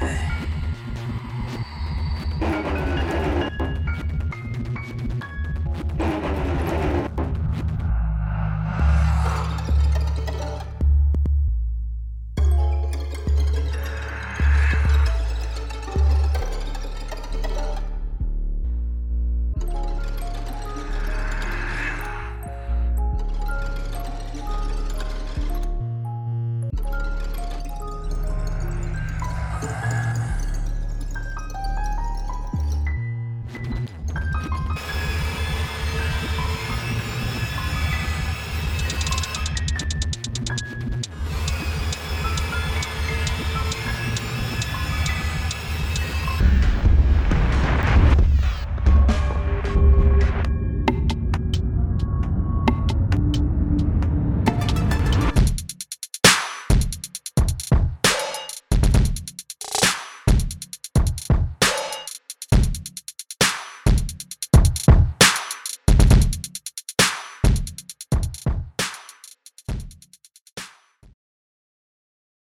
Bye.